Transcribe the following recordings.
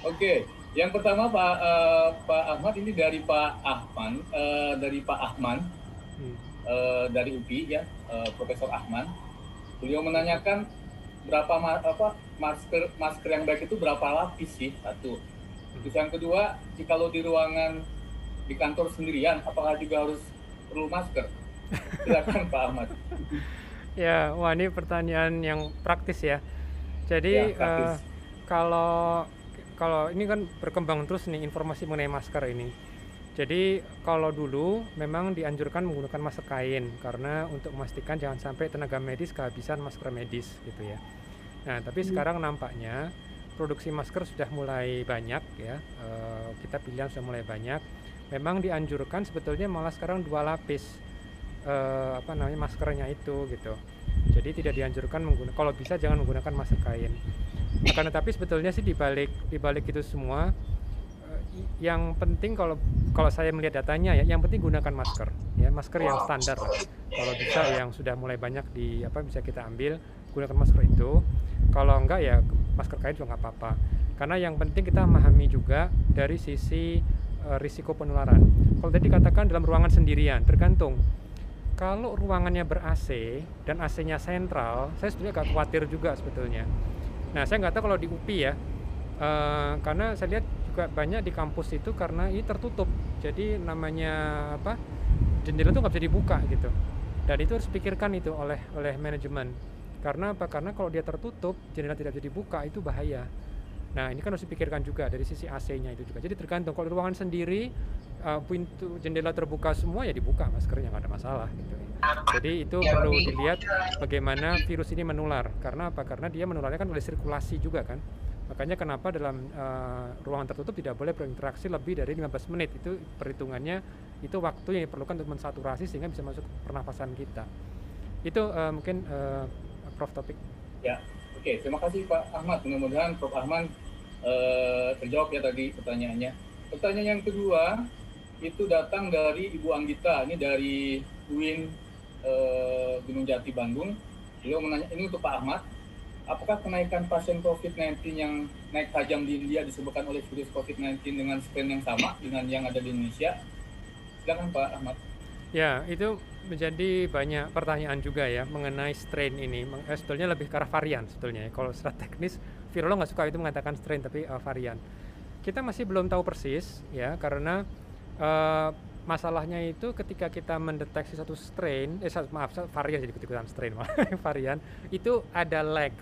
Oke, yang pertama Pak uh, Pak Ahmad ini dari Pak Ahman, uh, dari Pak Ahman, hmm. uh, dari UPI ya, uh, Profesor Ahman. Beliau menanyakan berapa ma apa masker masker yang baik itu berapa lapis sih satu. Terus yang kedua, jika lo di ruangan di kantor sendirian, apakah juga harus perlu masker? Silakan Pak Ahmad. Ya, wah ini pertanyaan yang praktis ya. Jadi ya, praktis. Uh, kalau kalau ini kan berkembang terus nih informasi mengenai masker ini. Jadi kalau dulu memang dianjurkan menggunakan masker kain karena untuk memastikan jangan sampai tenaga medis kehabisan masker medis gitu ya. Nah tapi hmm. sekarang nampaknya produksi masker sudah mulai banyak ya. E, kita pilihan sudah mulai banyak. Memang dianjurkan sebetulnya malah sekarang dua lapis e, apa namanya maskernya itu gitu. Jadi tidak dianjurkan menggunakan kalau bisa jangan menggunakan masker kain karena tapi sebetulnya sih dibalik dibalik itu semua eh, yang penting kalau kalau saya melihat datanya ya yang penting gunakan masker ya. Masker yang standar lah. Kalau bisa yang sudah mulai banyak di apa bisa kita ambil gunakan masker itu. Kalau enggak ya masker kain juga nggak apa-apa. Karena yang penting kita memahami juga dari sisi uh, risiko penularan. Kalau tadi katakan dalam ruangan sendirian tergantung. Kalau ruangannya ber AC dan AC-nya sentral saya sebetulnya agak khawatir juga sebetulnya Nah, saya nggak tahu kalau di UPI ya, uh, karena saya lihat juga banyak di kampus itu karena ini tertutup. Jadi namanya apa jendela itu nggak bisa dibuka gitu. Dan itu harus pikirkan itu oleh oleh manajemen. Karena apa? Karena kalau dia tertutup, jendela tidak bisa dibuka itu bahaya. Nah, ini kan harus dipikirkan juga dari sisi AC-nya itu juga. Jadi tergantung kalau ruangan sendiri uh, pintu jendela terbuka semua ya dibuka maskernya nggak ada masalah gitu. Jadi itu perlu dilihat bagaimana virus ini menular. Karena apa? Karena dia menularnya kan oleh sirkulasi juga kan. Makanya kenapa dalam uh, ruangan tertutup tidak boleh berinteraksi lebih dari 15 menit. Itu perhitungannya itu waktu yang diperlukan untuk mensaturasi sehingga bisa masuk pernafasan kita. Itu uh, mungkin uh, Prof topik. Ya, Oke, terima kasih Pak Ahmad. Mudah-mudahan Prof. Ahmad uh, terjawab ya tadi pertanyaannya. Pertanyaan yang kedua itu datang dari Ibu Anggita. Ini dari UIN uh, Gunung Jati Bandung. Beliau menanya ini untuk Pak Ahmad. Apakah kenaikan pasien COVID-19 yang naik tajam di India disebabkan oleh virus COVID-19 dengan strain yang sama dengan yang ada di Indonesia? Silakan Pak Ahmad. Ya, itu menjadi banyak pertanyaan juga ya mengenai strain ini. Eh, sebetulnya lebih ke arah varian sebetulnya. Ya. Kalau secara teknis, virolog nggak suka itu mengatakan strain tapi uh, varian. Kita masih belum tahu persis ya karena uh, masalahnya itu ketika kita mendeteksi satu strain, eh maaf varian jadi ikutan strain varian itu ada lag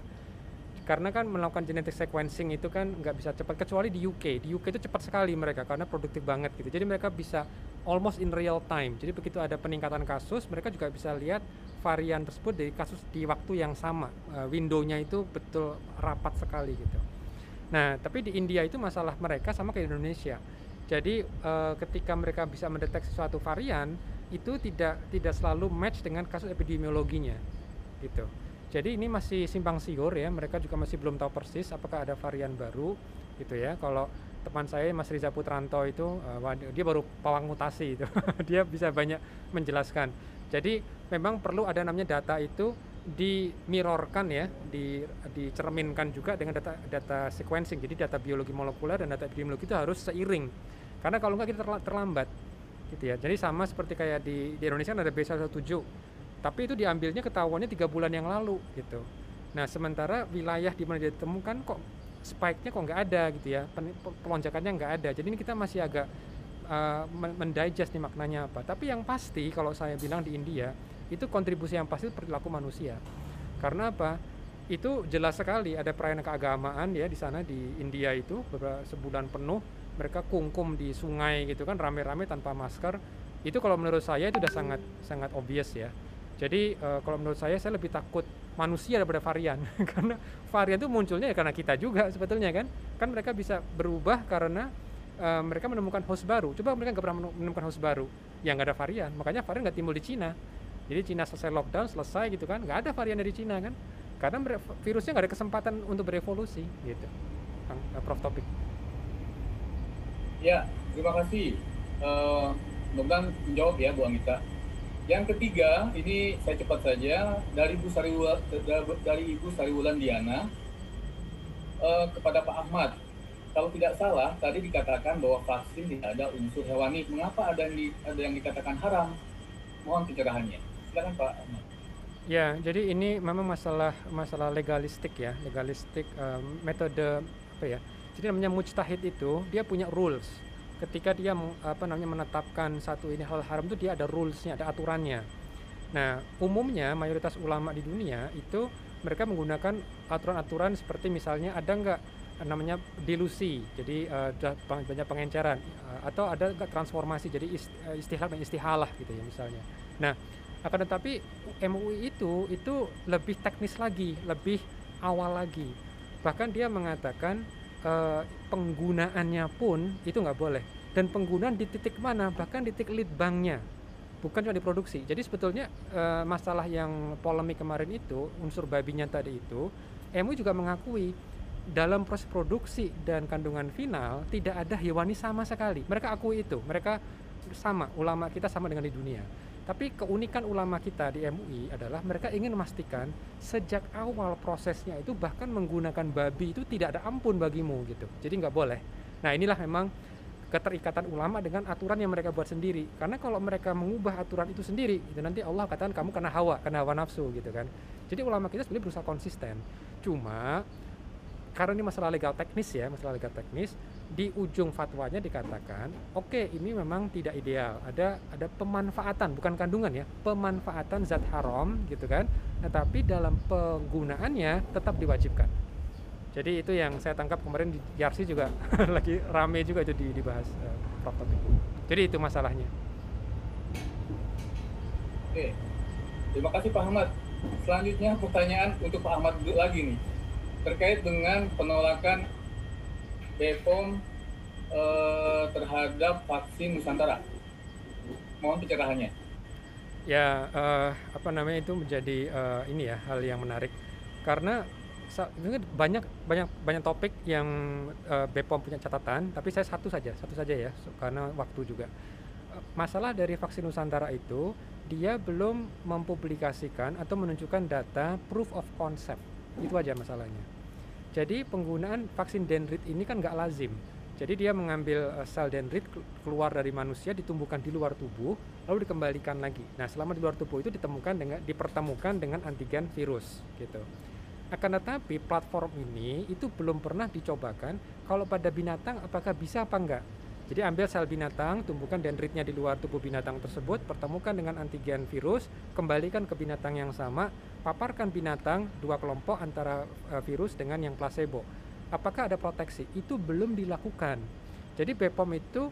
karena kan melakukan genetic sequencing itu kan nggak bisa cepat kecuali di UK di UK itu cepat sekali mereka karena produktif banget gitu jadi mereka bisa almost in real time. Jadi begitu ada peningkatan kasus mereka juga bisa lihat varian tersebut dari kasus di waktu yang sama. Uh, windownya itu betul rapat sekali gitu. Nah tapi di India itu masalah mereka sama kayak Indonesia. Jadi uh, ketika mereka bisa mendeteksi suatu varian itu tidak tidak selalu match dengan kasus epidemiologinya gitu. Jadi ini masih simpang siur ya, mereka juga masih belum tahu persis apakah ada varian baru gitu ya. Kalau teman saya Mas Riza Putranto itu uh, dia baru pawang mutasi itu. dia bisa banyak menjelaskan. Jadi memang perlu ada namanya data itu dimirrorkan ya, di, dicerminkan juga dengan data data sequencing. Jadi data biologi molekuler dan data epidemiologi itu harus seiring. Karena kalau enggak kita terlambat gitu ya. Jadi sama seperti kayak di, di Indonesia kan ada B117 tapi itu diambilnya ketahuannya tiga bulan yang lalu gitu nah sementara wilayah di mana ditemukan kok spike-nya kok nggak ada gitu ya. Pelonjakannya nggak ada. Jadi ini kita masih agak uh, mendigest nih maknanya apa. Tapi yang pasti kalau saya bilang di India itu kontribusi yang pasti perilaku manusia. Karena apa? Itu jelas sekali ada perayaan keagamaan ya di sana di India itu beberapa sebulan penuh mereka kungkum di sungai gitu kan rame-rame tanpa masker. Itu kalau menurut saya itu udah sangat sangat obvious ya jadi uh, kalau menurut saya saya lebih takut manusia daripada varian karena varian itu munculnya ya karena kita juga sebetulnya kan. Kan mereka bisa berubah karena uh, mereka menemukan host baru. Coba mereka nggak pernah menemukan host baru yang nggak ada varian. Makanya varian nggak timbul di Cina. Jadi Cina selesai lockdown selesai gitu kan, nggak ada varian dari Cina kan. Karena virusnya nggak ada kesempatan untuk berevolusi gitu. Uh, Prof topik. Ya, terima kasih. Uh, mudah menjawab ya Bu Anita. Yang ketiga, ini saya cepat saja dari Ibu Sariwulan dari Ibu Sariwulan Diana uh, kepada Pak Ahmad. kalau tidak salah tadi dikatakan bahwa vaksin tidak ada unsur hewani. Mengapa ada yang, di, ada yang dikatakan haram? Mohon pencerahannya. Silakan Pak. Ya, jadi ini memang masalah masalah legalistik ya, legalistik um, metode apa ya? Jadi namanya mujtahid itu dia punya rules. Ketika dia apa namanya menetapkan satu ini hal haram itu dia ada rulesnya, ada aturannya. Nah, umumnya mayoritas ulama di dunia itu mereka menggunakan aturan-aturan seperti misalnya ada nggak namanya dilusi, jadi uh, banyak pengenceran, uh, atau ada nggak transformasi, jadi istilah dan istihalah gitu ya misalnya. Nah, akan tetapi MUI itu itu lebih teknis lagi lebih awal lagi bahkan dia mengatakan e, penggunaannya pun itu nggak boleh. Dan penggunaan di titik mana? Bahkan di titik lead banknya. Bukan cuma diproduksi jadi sebetulnya e, masalah yang polemik kemarin itu unsur babinya tadi itu MUI juga mengakui dalam proses produksi dan kandungan final tidak ada hewani sama sekali. Mereka akui itu. Mereka sama ulama kita sama dengan di dunia tapi keunikan ulama kita di MUI adalah mereka ingin memastikan sejak awal prosesnya itu bahkan menggunakan babi itu tidak ada ampun bagimu gitu. Jadi nggak boleh. Nah inilah memang keterikatan ulama dengan aturan yang mereka buat sendiri. Karena kalau mereka mengubah aturan itu sendiri, itu nanti Allah katakan kamu kena hawa, kena hawa nafsu gitu kan. Jadi ulama kita sebenarnya berusaha konsisten. Cuma karena ini masalah legal teknis ya, masalah legal teknis, di ujung fatwanya dikatakan, oke okay, ini memang tidak ideal. Ada ada pemanfaatan, bukan kandungan ya, pemanfaatan zat haram gitu kan. Tetapi dalam penggunaannya tetap diwajibkan. Jadi itu yang saya tangkap kemarin di Yarsi juga lagi rame juga itu dibahas uh, Prof topik. Jadi itu masalahnya. Oke, terima kasih Pak Ahmad. Selanjutnya pertanyaan untuk Pak Ahmad lagi nih terkait dengan penolakan BPOM eh, terhadap vaksin Nusantara. Mohon pencerahannya. Ya, uh, apa namanya itu menjadi uh, ini ya hal yang menarik karena banyak banyak banyak topik yang uh, BPOM punya catatan, tapi saya satu saja, satu saja ya, karena waktu juga. Masalah dari vaksin Nusantara itu dia belum mempublikasikan atau menunjukkan data proof of concept itu aja masalahnya jadi penggunaan vaksin dendrit ini kan nggak lazim. Jadi dia mengambil uh, sel dendrit keluar dari manusia ditumbuhkan di luar tubuh lalu dikembalikan lagi. Nah selama di luar tubuh itu ditemukan dengan dipertemukan dengan antigen virus gitu. Akan tetapi platform ini itu belum pernah dicobakan. Kalau pada binatang apakah bisa apa enggak jadi ambil sel binatang, tumbuhkan dendritnya di luar tubuh binatang tersebut, pertemukan dengan antigen virus, kembalikan ke binatang yang sama, paparkan binatang dua kelompok antara uh, virus dengan yang placebo. Apakah ada proteksi? Itu belum dilakukan. Jadi BPOM itu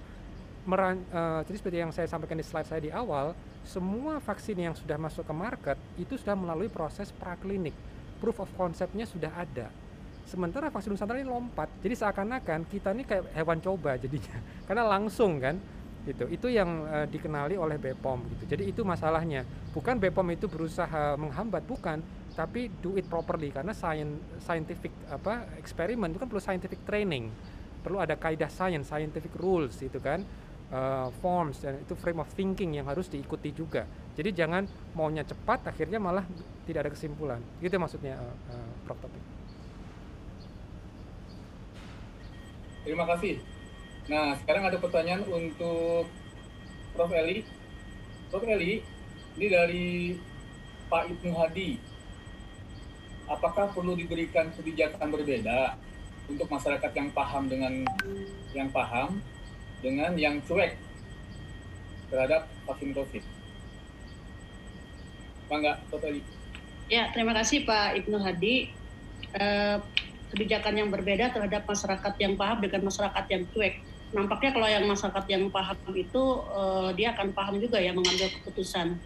meran, uh, jadi seperti yang saya sampaikan di slide saya di awal, semua vaksin yang sudah masuk ke market itu sudah melalui proses praklinik. Proof of concept-nya sudah ada Sementara vaksin Nusantara ini lompat, jadi seakan-akan kita ini kayak hewan coba jadinya, karena langsung kan, gitu. Itu yang uh, dikenali oleh BPOM gitu. Jadi itu masalahnya. Bukan BPOM itu berusaha menghambat, bukan, tapi do it properly karena science, scientific apa eksperimen itu kan perlu scientific training, perlu ada kaidah science, scientific rules itu kan. Uh, forms dan itu frame of thinking yang harus diikuti juga. Jadi jangan maunya cepat akhirnya malah tidak ada kesimpulan. Itu maksudnya uh, uh, Prof. Topik. Terima kasih. Nah, sekarang ada pertanyaan untuk Prof. Eli. Prof. Eli, ini dari Pak Ibnu Hadi. Apakah perlu diberikan kebijakan berbeda untuk masyarakat yang paham dengan yang paham dengan yang cuek terhadap vaksin COVID? Bangga, Prof. Eli. Ya, terima kasih Pak Ibnu Hadi. Uh, kebijakan yang berbeda terhadap masyarakat yang paham dengan masyarakat yang cuek. Nampaknya kalau yang masyarakat yang paham itu uh, dia akan paham juga ya mengambil keputusan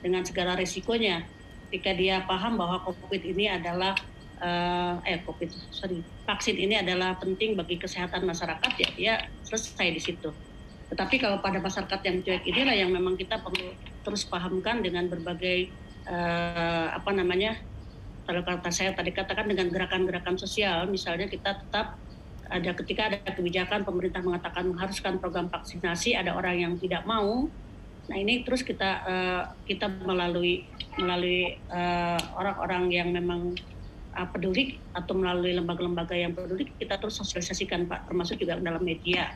dengan segala risikonya. Ketika dia paham bahwa COVID ini adalah uh, eh COVID sorry vaksin ini adalah penting bagi kesehatan masyarakat ya dia selesai di situ. Tetapi kalau pada masyarakat yang cuek inilah yang memang kita perlu terus pahamkan dengan berbagai uh, apa namanya kalau kata saya tadi katakan dengan gerakan-gerakan sosial, misalnya kita tetap ada ketika ada kebijakan pemerintah mengatakan mengharuskan program vaksinasi, ada orang yang tidak mau. Nah ini terus kita uh, kita melalui melalui eh, orang-orang yang memang uh, peduli atau melalui lembaga-lembaga yang peduli kita terus sosialisasikan Pak termasuk juga dalam media.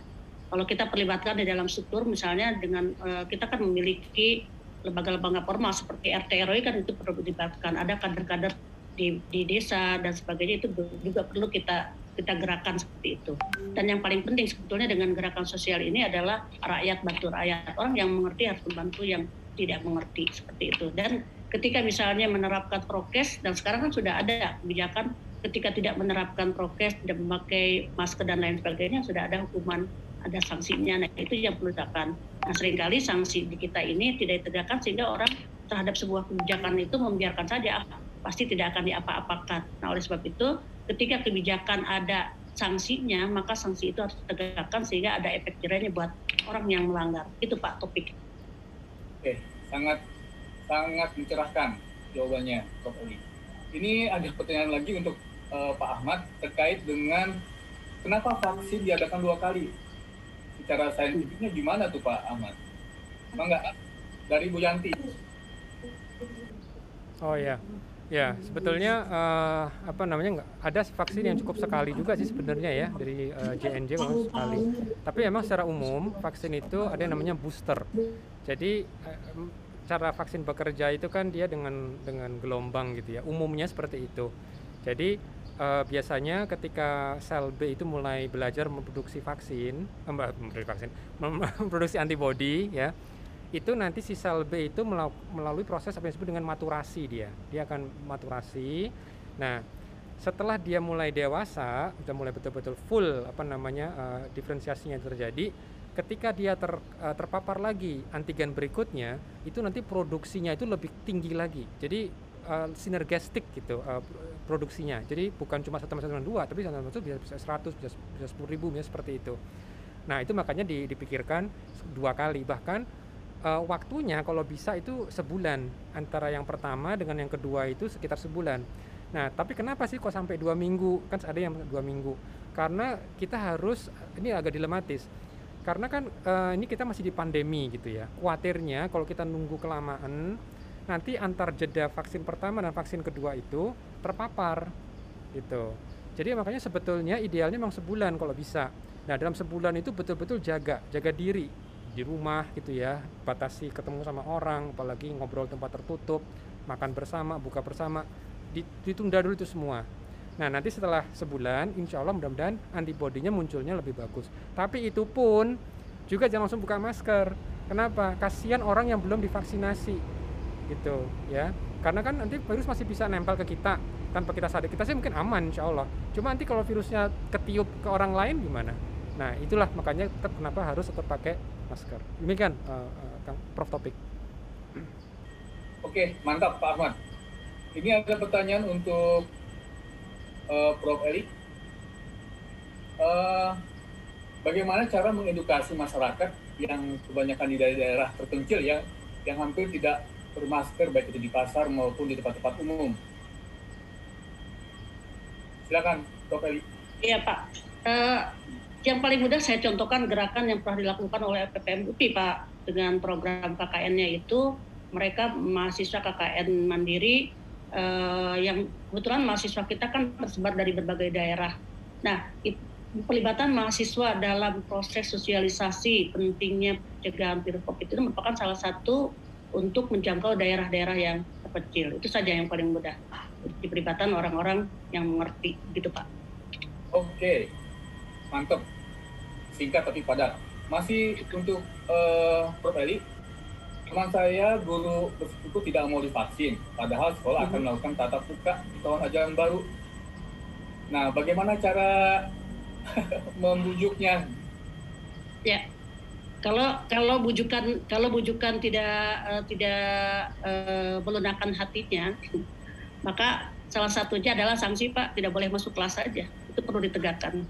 Kalau kita perlibatkan di dalam struktur misalnya dengan uh, kita kan memiliki lembaga-lembaga formal seperti RT RW kan itu perlu dilibatkan. Ada kader-kader di, di desa dan sebagainya itu juga perlu kita kita gerakan seperti itu. Dan yang paling penting sebetulnya dengan gerakan sosial ini adalah rakyat bantu rakyat. Orang yang mengerti harus membantu yang tidak mengerti seperti itu. Dan ketika misalnya menerapkan prokes dan sekarang kan sudah ada kebijakan ketika tidak menerapkan prokes, tidak memakai masker dan lain sebagainya sudah ada hukuman, ada sanksinya. Nah itu yang perlu dilakukan. Nah sering kali sanksi di kita ini tidak ditegakkan sehingga orang terhadap sebuah kebijakan itu membiarkan saja pasti tidak akan diapa-apakan. Nah oleh sebab itu ketika kebijakan ada sanksinya, maka sanksi itu harus ditegakkan sehingga ada efek jerahnya buat orang yang melanggar. Itu Pak topik. Oke, sangat sangat mencerahkan jawabannya, Prof. Eli. Ini ada pertanyaan lagi untuk uh, Pak Ahmad terkait dengan kenapa vaksin diadakan dua kali? Secara saintifiknya gimana tuh Pak Ahmad? Enggak, dari Bu Yanti. Oh ya, Ya, sebetulnya uh, apa namanya ada vaksin yang cukup sekali juga sih sebenarnya ya dari uh, eh, JNJ kalau sekali. Tapi emang secara umum vaksin itu ada yang namanya booster. Jadi uh, cara vaksin bekerja itu kan dia dengan dengan gelombang gitu ya. Umumnya seperti itu. Jadi uh, biasanya ketika sel B itu mulai belajar memproduksi vaksin, memproduksi vaksin, memproduksi antibodi ya itu nanti si sel B itu melalui proses apa yang disebut dengan maturasi dia. Dia akan maturasi. Nah, setelah dia mulai dewasa, sudah mulai betul-betul full apa namanya uh, diferensiasinya terjadi, ketika dia ter, uh, terpapar lagi antigen berikutnya, itu nanti produksinya itu lebih tinggi lagi. Jadi uh, sinergistik gitu uh, produksinya. Jadi bukan cuma satu satu dua, tapi satu satu bisa seratus, bisa sepuluh ribu, bisa seperti itu. Nah itu makanya dipikirkan dua kali bahkan uh, waktunya kalau bisa itu sebulan antara yang pertama dengan yang kedua itu sekitar sebulan. Nah, tapi kenapa sih kok sampai dua minggu? Kan ada yang dua minggu. Karena kita harus ini agak dilematis. Karena kan uh, ini kita masih di pandemi gitu ya. Kuatirnya kalau kita nunggu kelamaan, nanti antar jeda vaksin pertama dan vaksin kedua itu terpapar gitu. Jadi makanya sebetulnya idealnya memang sebulan kalau bisa. Nah dalam sebulan itu betul-betul jaga, jaga diri, di rumah gitu ya batasi ketemu sama orang apalagi ngobrol tempat tertutup makan bersama buka bersama ditunda dulu itu semua. Nah nanti setelah sebulan insya Allah mudah-mudahan antibodinya munculnya lebih bagus. Tapi itu pun juga jangan langsung buka masker. Kenapa? Kasihan orang yang belum divaksinasi gitu ya. Karena kan nanti virus masih bisa nempel ke kita. Tanpa kita sadar kita sih mungkin aman insya Allah. Cuma nanti kalau virusnya ketiup ke orang lain gimana nah itulah makanya tetap kenapa harus tetap pakai masker. Demikian uh, uh, Prof Topik. Oke, mantap Pak Ahmad. Ini ada pertanyaan untuk uh, Prof Eli. Uh, bagaimana cara mengedukasi masyarakat yang kebanyakan di daerah-daerah terpencil ya, yang hampir tidak bermasker baik itu di pasar maupun di tempat-tempat umum? Silakan, Prof Eli. Iya Pak. Uh, yang paling mudah saya contohkan gerakan yang pernah dilakukan oleh PPM UPI Pak dengan program KKN-nya itu mereka mahasiswa KKN mandiri eh, yang kebetulan mahasiswa kita kan tersebar dari berbagai daerah. Nah, pelibatan mahasiswa dalam proses sosialisasi pentingnya pencegahan virus COVID itu merupakan salah satu untuk menjangkau daerah-daerah yang terkecil. Itu saja yang paling mudah. Di pelibatan orang-orang yang mengerti, gitu Pak. Oke, mantap singkat tapi padat. Masih untuk uh, Prof. Eli teman saya guru itu tidak mau divaksin. Padahal sekolah akan mhm. melakukan tatap muka di tahun ajaran baru. Nah bagaimana cara membujuknya? Ya kalau kalau bujukan kalau bujukan tidak uh, tidak uh, melunakkan hatinya maka salah satunya adalah sanksi pak. Tidak boleh masuk kelas saja. Itu perlu ditegakkan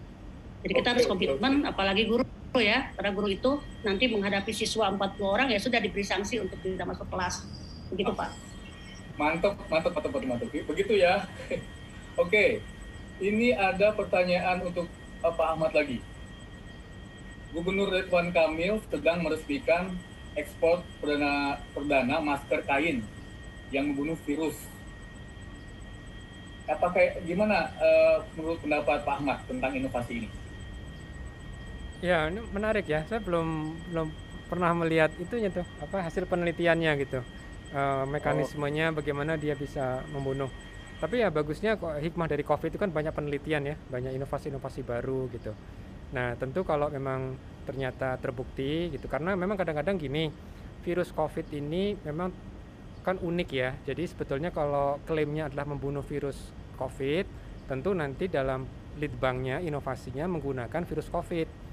jadi kita harus komitmen, apalagi guru ya, karena guru itu nanti menghadapi siswa 40 orang ya sudah diberi sanksi untuk tidak masuk kelas. Begitu Pak. Mantap, mantap, mantap, mantap, mantap. Begitu ya. Oke, ini ada pertanyaan untuk uh, Pak Ahmad lagi. Gubernur Ridwan Kamil sedang meresmikan ekspor perdana, perdana masker kain yang membunuh virus apa kayak gimana uh, menurut pendapat Pak Ahmad tentang inovasi ini? Ya, ini menarik ya. Saya belum belum pernah melihat itunya tuh apa hasil penelitiannya gitu. Uh, mekanismenya bagaimana dia bisa membunuh. Tapi ya bagusnya kok hikmah dari COVID itu kan banyak penelitian ya, banyak inovasi-inovasi baru gitu. Nah, tentu kalau memang ternyata terbukti gitu karena memang kadang-kadang gini, virus COVID ini memang kan unik ya. Jadi sebetulnya kalau klaimnya adalah membunuh virus COVID, tentu nanti dalam lead banknya inovasinya menggunakan virus COVID.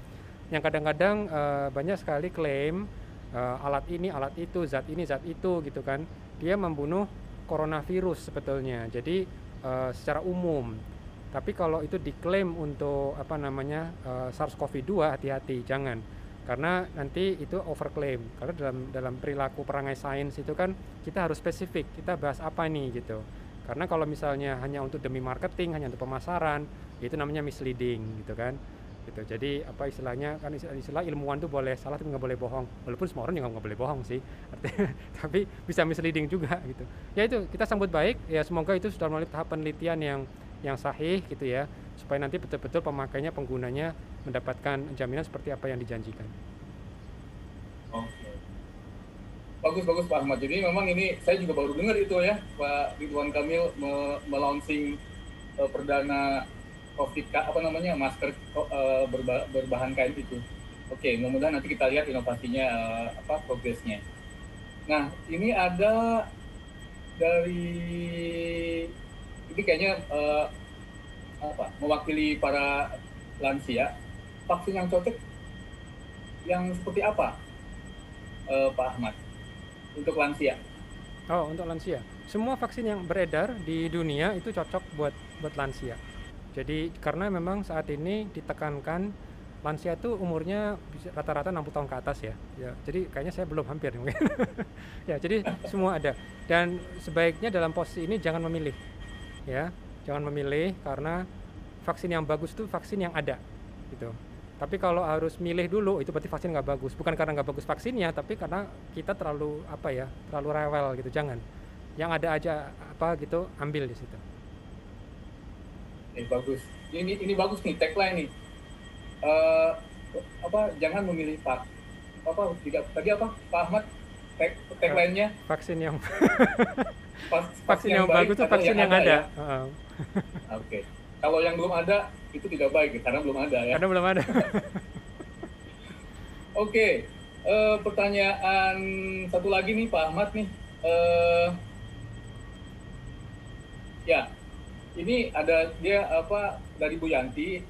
Yang kadang-kadang e, banyak sekali klaim e, alat ini, alat itu, zat ini, zat itu gitu kan. Dia membunuh coronavirus sebetulnya. Jadi e, secara umum. Tapi kalau itu diklaim untuk apa namanya SARS-CoV-2 hati-hati, jangan karena nanti itu overclaim karena dalam dalam perilaku perangai sains itu kan kita harus spesifik kita bahas apa nih gitu karena kalau misalnya hanya untuk demi marketing hanya untuk pemasaran itu namanya misleading gitu kan gitu jadi apa istilahnya kan istilah, ilmuwan tuh boleh salah tapi nggak boleh bohong walaupun semua orang juga nggak boleh bohong sih tapi bisa misleading juga gitu ya itu kita sambut baik ya semoga itu sudah melalui tahap penelitian yang yang sahih gitu ya supaya nanti betul-betul pemakainya penggunanya mendapatkan jaminan seperti apa yang dijanjikan. Oke. Bagus bagus Pak Ahmad. Jadi memang ini saya juga baru dengar itu ya Pak Ridwan Kamil me melaunching uh, perdana COVID apa namanya masker uh, berba berbahan kain itu. Oke, mudah-mudahan nanti kita lihat inovasinya uh, apa progresnya. Nah, ini ada dari ini kayaknya uh, apa mewakili para lansia vaksin yang cocok yang seperti apa uh, Pak Ahmad untuk lansia? Oh untuk lansia semua vaksin yang beredar di dunia itu cocok buat buat lansia. Jadi karena memang saat ini ditekankan lansia itu umurnya rata-rata 60 tahun ke atas ya. ya. Jadi kayaknya saya belum hampir mungkin. ya, jadi semua ada. Dan sebaiknya dalam posisi ini jangan memilih. Ya, jangan memilih karena vaksin yang bagus itu vaksin yang ada gitu tapi kalau harus milih dulu itu berarti vaksin nggak bagus bukan karena nggak bagus vaksinnya tapi karena kita terlalu apa ya terlalu rewel gitu jangan yang ada aja apa gitu ambil di situ ini bagus ini ini bagus nih tagline nih uh, apa jangan memilih pak apa tidak tadi apa Pak Ahmad tag tagline-nya vaksin yang vaksin, vaksin yang, yang bagus itu vaksin yang, yang ada, ada. Ya? Uh. oke okay. kalau yang belum ada itu tidak baik karena belum ada ya. Karena belum ada. Oke, okay. uh, eh, pertanyaan satu lagi nih Pak Ahmad nih. Uh, ya, ini ada dia apa dari Bu Yanti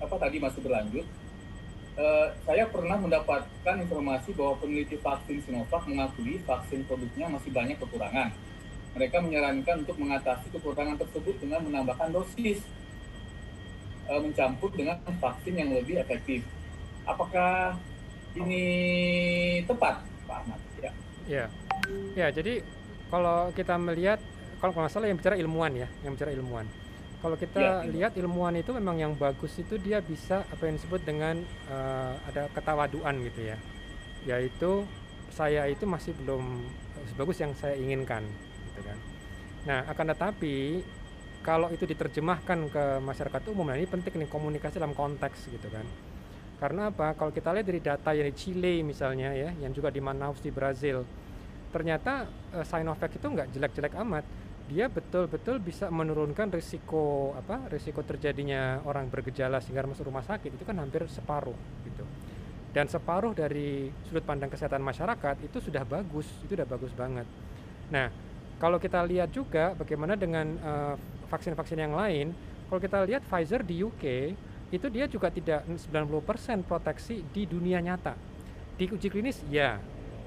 apa tadi masih berlanjut. Uh, saya pernah mendapatkan informasi bahwa peneliti vaksin Sinovac mengakui vaksin produknya masih banyak kekurangan. Mereka menyarankan untuk mengatasi kekurangan tersebut dengan menambahkan dosis uh, mencampur dengan vaksin yang lebih efektif. Apakah ini tepat, Pak Ahmad? Ya. Ya, ya jadi kalau kita melihat, kalau nggak salah yang bicara ilmuwan ya, yang bicara ilmuwan. Kalau kita ya, lihat ilmuwan itu memang yang bagus itu dia bisa apa yang disebut dengan uh, ada ketawaduan gitu ya, yaitu saya itu masih belum sebagus yang saya inginkan, gitu kan. Nah, akan tetapi kalau itu diterjemahkan ke masyarakat umum nah ini penting nih komunikasi dalam konteks gitu kan. Karena apa? Kalau kita lihat dari data yang di Chile misalnya ya yang juga di Manaus di Brazil ternyata uh, Sinovac itu nggak jelek-jelek amat dia betul-betul bisa menurunkan risiko apa risiko terjadinya orang bergejala sehingga masuk rumah sakit itu kan hampir separuh gitu dan separuh dari sudut pandang kesehatan masyarakat itu sudah bagus itu sudah bagus banget nah kalau kita lihat juga bagaimana dengan uh, vaksin-vaksin yang lain, kalau kita lihat Pfizer di UK itu dia juga tidak 90% proteksi di dunia nyata. Di uji klinis ya,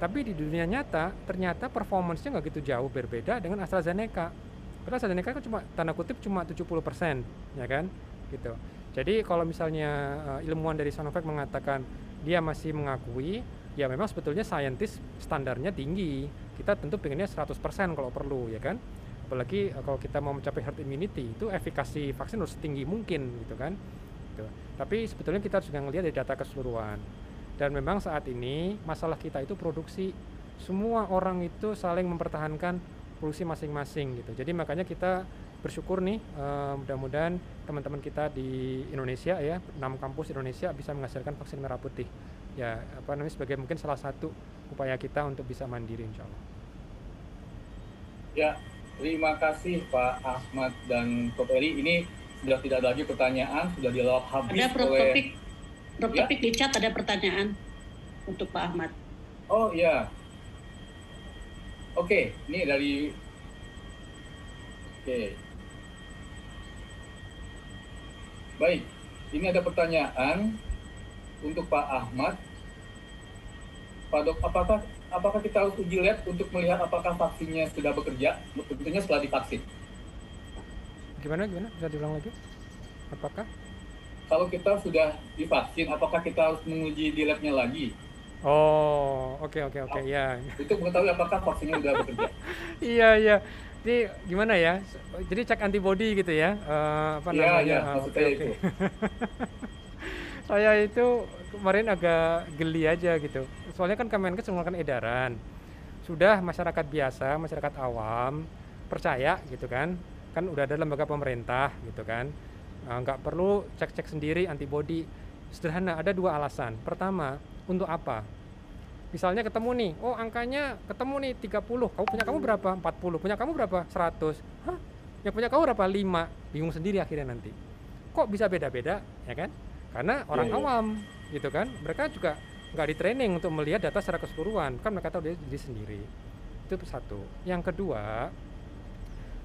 tapi di dunia nyata ternyata performance-nya nggak gitu jauh berbeda dengan AstraZeneca. Karena AstraZeneca kan cuma tanda kutip cuma 70%, ya kan? Gitu. Jadi kalau misalnya uh, ilmuwan dari Sinovac mengatakan dia masih mengakui, ya memang sebetulnya saintis standarnya tinggi. Kita tentu pengennya 100% kalau perlu, ya kan? apalagi uh, kalau kita mau mencapai herd immunity itu efikasi vaksin harus tinggi mungkin gitu kan gitu. tapi sebetulnya kita harus juga melihat dari data keseluruhan dan memang saat ini masalah kita itu produksi. Semua orang itu saling mempertahankan produksi masing-masing gitu. Jadi makanya kita bersyukur nih uh, mudah-mudahan teman-teman kita di Indonesia ya enam kampus Indonesia bisa menghasilkan vaksin merah putih. Ya apa namanya sebagai mungkin salah satu upaya kita untuk bisa mandiri insya Allah. Ya terima kasih Pak Ahmad dan Prof. Eri ini sudah tidak ada lagi pertanyaan sudah dijawab habis ada oleh... Topik Prof ya? Topik di chat ada pertanyaan untuk Pak Ahmad oh ya oke ini dari oke Baik, ini ada pertanyaan untuk Pak Ahmad. Pak Dok, apakah apakah kita harus uji lab untuk melihat apakah vaksinnya sudah bekerja? Tentunya setelah divaksin. Gimana gimana? Bisa diulang lagi? Apakah? Kalau kita sudah divaksin, apakah kita harus menguji di labnya lagi? Oh, oke okay, oke okay, oke okay, ya. Untuk mengetahui apakah vaksinnya sudah bekerja. iya iya. Jadi gimana ya? Jadi cek antibody gitu ya? Uh, apa ya, namanya? ya, uh, okay, okay. saya itu kemarin agak geli aja gitu. Soalnya kan Kemenkes mengeluarkan edaran. Sudah masyarakat biasa masyarakat awam percaya gitu kan? Kan udah ada lembaga pemerintah gitu kan nggak uh, perlu cek-cek sendiri antibody. Sederhana ada dua alasan. Pertama untuk apa? Misalnya ketemu nih oh angkanya ketemu nih 30 kamu punya kamu berapa? 40 punya kamu berapa? 100 hah? Yang punya kamu berapa? 5 bingung sendiri akhirnya nanti. Kok bisa beda-beda ya kan? Karena orang yeah, yeah. awam gitu kan? Mereka juga nggak di training untuk melihat data secara keseluruhan. Kan mereka tahu diri sendiri. Itu satu. Yang kedua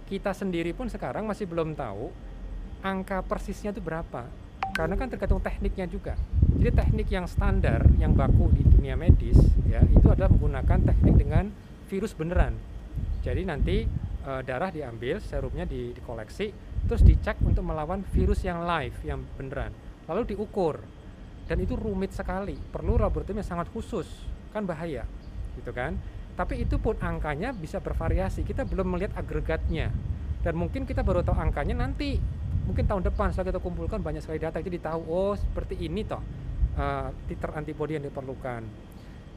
kita sendiri pun sekarang masih belum tahu angka persisnya itu berapa? Karena kan tergantung tekniknya juga. Jadi teknik yang standar yang baku di dunia medis ya itu adalah menggunakan teknik dengan virus beneran. Jadi nanti e, darah diambil serumnya di, dikoleksi terus dicek untuk melawan virus yang live yang beneran. Lalu diukur. Dan itu rumit sekali. Perlu laboratorium yang sangat khusus. Kan bahaya gitu kan? Tapi itu pun angkanya bisa bervariasi. Kita belum melihat agregatnya. Dan mungkin kita baru tahu angkanya nanti mungkin tahun depan setelah kita kumpulkan banyak sekali data jadi tahu oh seperti ini toh uh, titer antibody yang diperlukan.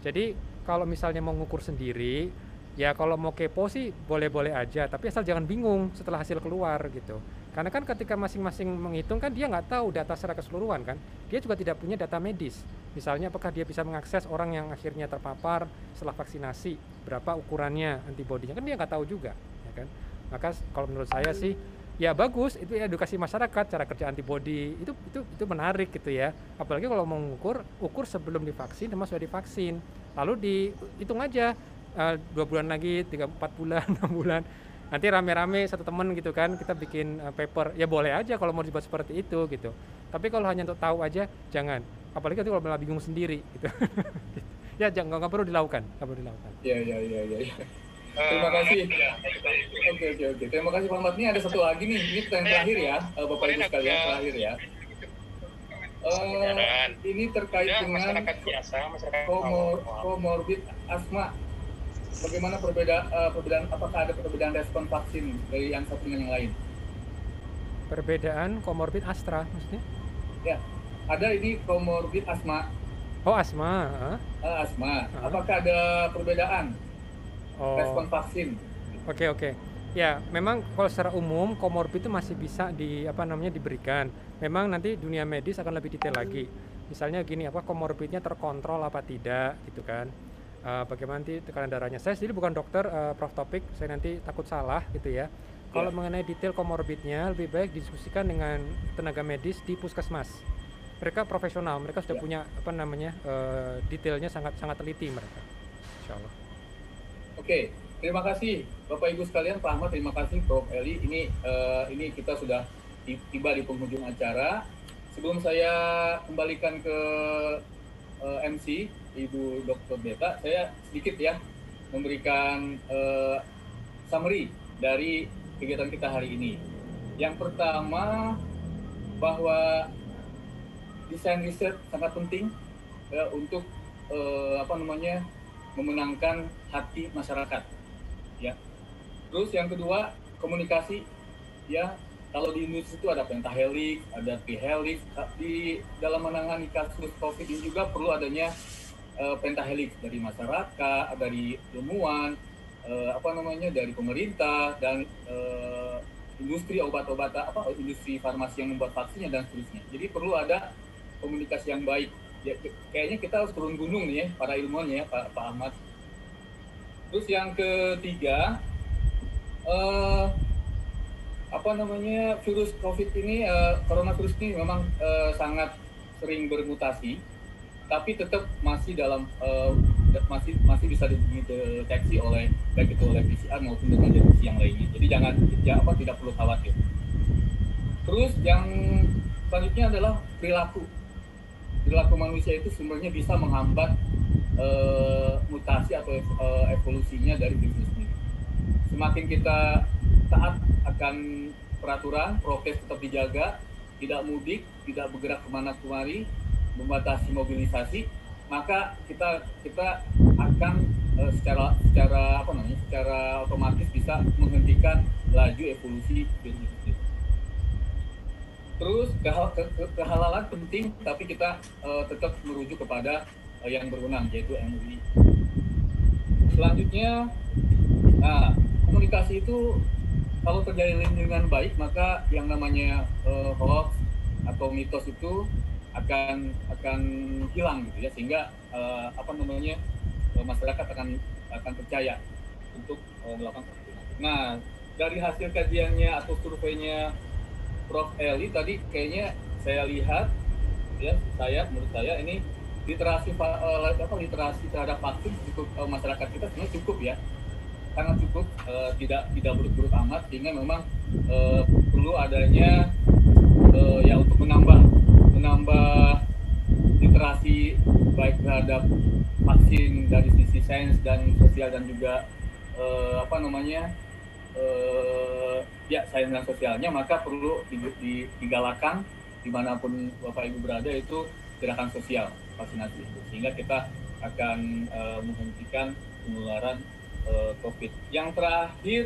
Jadi kalau misalnya mau ngukur sendiri ya kalau mau kepo sih boleh-boleh aja tapi asal jangan bingung setelah hasil keluar gitu. Karena kan ketika masing-masing menghitung kan dia nggak tahu data secara keseluruhan kan dia juga tidak punya data medis. Misalnya apakah dia bisa mengakses orang yang akhirnya terpapar setelah vaksinasi berapa ukurannya antibodinya kan dia nggak tahu juga ya kan? Maka kalau menurut saya sih ya bagus. Itu edukasi masyarakat cara kerja antibody. Itu itu itu menarik gitu ya. Apalagi kalau mengukur ukur sebelum divaksin sama sudah divaksin. Lalu dihitung aja uh, dua bulan lagi tiga empat bulan enam bulan. Nanti rame-rame satu temen gitu kan kita bikin uh, paper. Ya boleh aja kalau mau dibuat seperti itu gitu. Tapi kalau hanya untuk tahu aja jangan. Apalagi nanti kalau malah bingung sendiri gitu. Ya jangan nggak perlu dilakukan nggak perlu dilakukan. Ya ya ya ya, ya. Terima eh, kasih. Iya, oke oke oke. Terima kasih Pak Ahmad. Ini ada satu lagi nih. Ini pertanyaan eh, terakhir ya, eh, Bapak Ibu sekalian terakhir ya. Uh, ini terkait ya, dengan masyarakat biasa, masyarakat komor, komorbid asma. Bagaimana perbedaan, uh, perbedaan apakah ada perbedaan respon vaksin dari yang satu dengan yang lain? Perbedaan komorbid astra maksudnya? Ya, ada ini komorbid asma. Oh asma. Uh, asma. Uh. Apakah ada perbedaan oh. respon vaksin. Oke okay, oke. Okay. Ya, memang kalau secara umum komorbid itu masih bisa di apa namanya diberikan. Memang nanti dunia medis akan lebih detail lagi. Misalnya gini, apa komorbidnya terkontrol apa tidak gitu kan. Uh, bagaimana nanti tekanan darahnya. Saya sendiri bukan dokter, uh, Prof Topik, saya nanti takut salah gitu ya. Kalau yeah. mengenai detail komorbidnya, lebih baik diskusikan dengan tenaga medis di puskesmas. Mereka profesional, mereka sudah yeah. punya apa namanya uh, detailnya sangat sangat teliti mereka. Insya Allah. Oke, terima kasih Bapak Ibu sekalian, Pak Ahmad, terima kasih Prof. Eli. Ini uh, ini kita sudah tiba di penghujung acara. Sebelum saya kembalikan ke uh, eh, MC Ibu Dr. Beta, saya sedikit ya memberikan uh, summary dari kegiatan kita hari ini. Yang pertama bahwa desain riset sangat penting uh, untuk uh, apa namanya memenangkan hati masyarakat ya terus yang kedua komunikasi ya kalau di Indonesia itu ada pentahelix ada trihelix di dalam menangani kasus covid ini juga perlu adanya uh, pentahelix dari masyarakat dari ilmuwan uh, apa namanya dari pemerintah dan uh, industri obat-obatan apa industri farmasi yang membuat vaksinnya dan seterusnya. Jadi perlu ada komunikasi yang baik. Ya, kayaknya kita harus turun gunung nih ya para ilmuwan ya Pak, Pak Ahmad. Terus yang ketiga eh, apa namanya virus COVID ini eh, coronavirus ini memang eh, sangat sering bermutasi, tapi tetap masih dalam eh, masih masih bisa dideteksi oleh baik itu oleh PCR maupun dengan deteksi yang lainnya. Jadi jangan ya apa tidak perlu khawatir. Terus yang selanjutnya adalah perilaku. Perilaku manusia itu sebenarnya bisa menghambat eh, mutasi atau eh, evolusinya dari virus ini. Semakin kita taat akan peraturan, prokes tetap dijaga, tidak mudik, tidak bergerak ke mana kemari, membatasi mobilisasi, maka kita kita akan uh, secara secara apa namanya secara otomatis bisa menghentikan laju evolusi virus. Terus kehal ke ke kehalalan penting, tapi kita uh, tetap merujuk kepada uh, yang berwenang yaitu MUI. Selanjutnya, nah, komunikasi itu kalau terjalin dengan baik maka yang namanya uh, hoax atau mitos itu akan akan hilang gitu ya sehingga uh, apa namanya uh, masyarakat akan akan percaya untuk uh, melakukan. Nah dari hasil kajiannya atau surveinya Prof. Eli tadi kayaknya saya lihat ya saya menurut saya ini literasi uh, apa literasi terhadap vaksin cukup uh, masyarakat kita sebenarnya cukup ya. Sangat cukup uh, tidak tidak buruk-buruk amat sehingga memang uh, perlu adanya uh, ya untuk menambah menambah literasi baik terhadap vaksin dari sisi sains dan sosial dan juga uh, apa namanya uh, ya dan sosialnya maka perlu digalakan di mana pun bapak ibu berada itu gerakan sosial vaksinasi itu. Sehingga kita akan uh, menghentikan penularan uh, COVID. Yang terakhir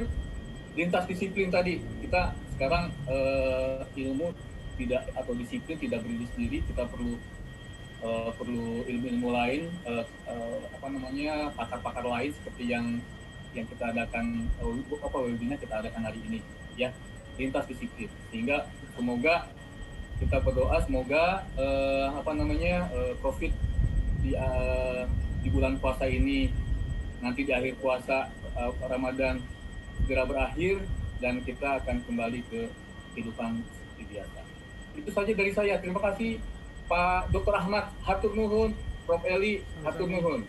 lintas disiplin tadi. Kita sekarang uh, ilmu tidak atau disiplin tidak berdiri sendiri. Kita perlu uh, perlu ilmu-ilmu lain uh, uh, apa namanya pakar-pakar lain seperti yang yang kita adakan uh, apa webinar kita adakan hari ini ya lintas disiplin sehingga semoga kita berdoa semoga uh, apa namanya uh, covid di uh, di bulan puasa ini nanti di akhir puasa uh, Ramadan segera berakhir dan kita akan kembali ke kehidupan seperti biasa itu saja dari saya. Terima kasih Pak Dr. Ahmad Hatur Nuhun, Prof. Eli Hatur Nuhun.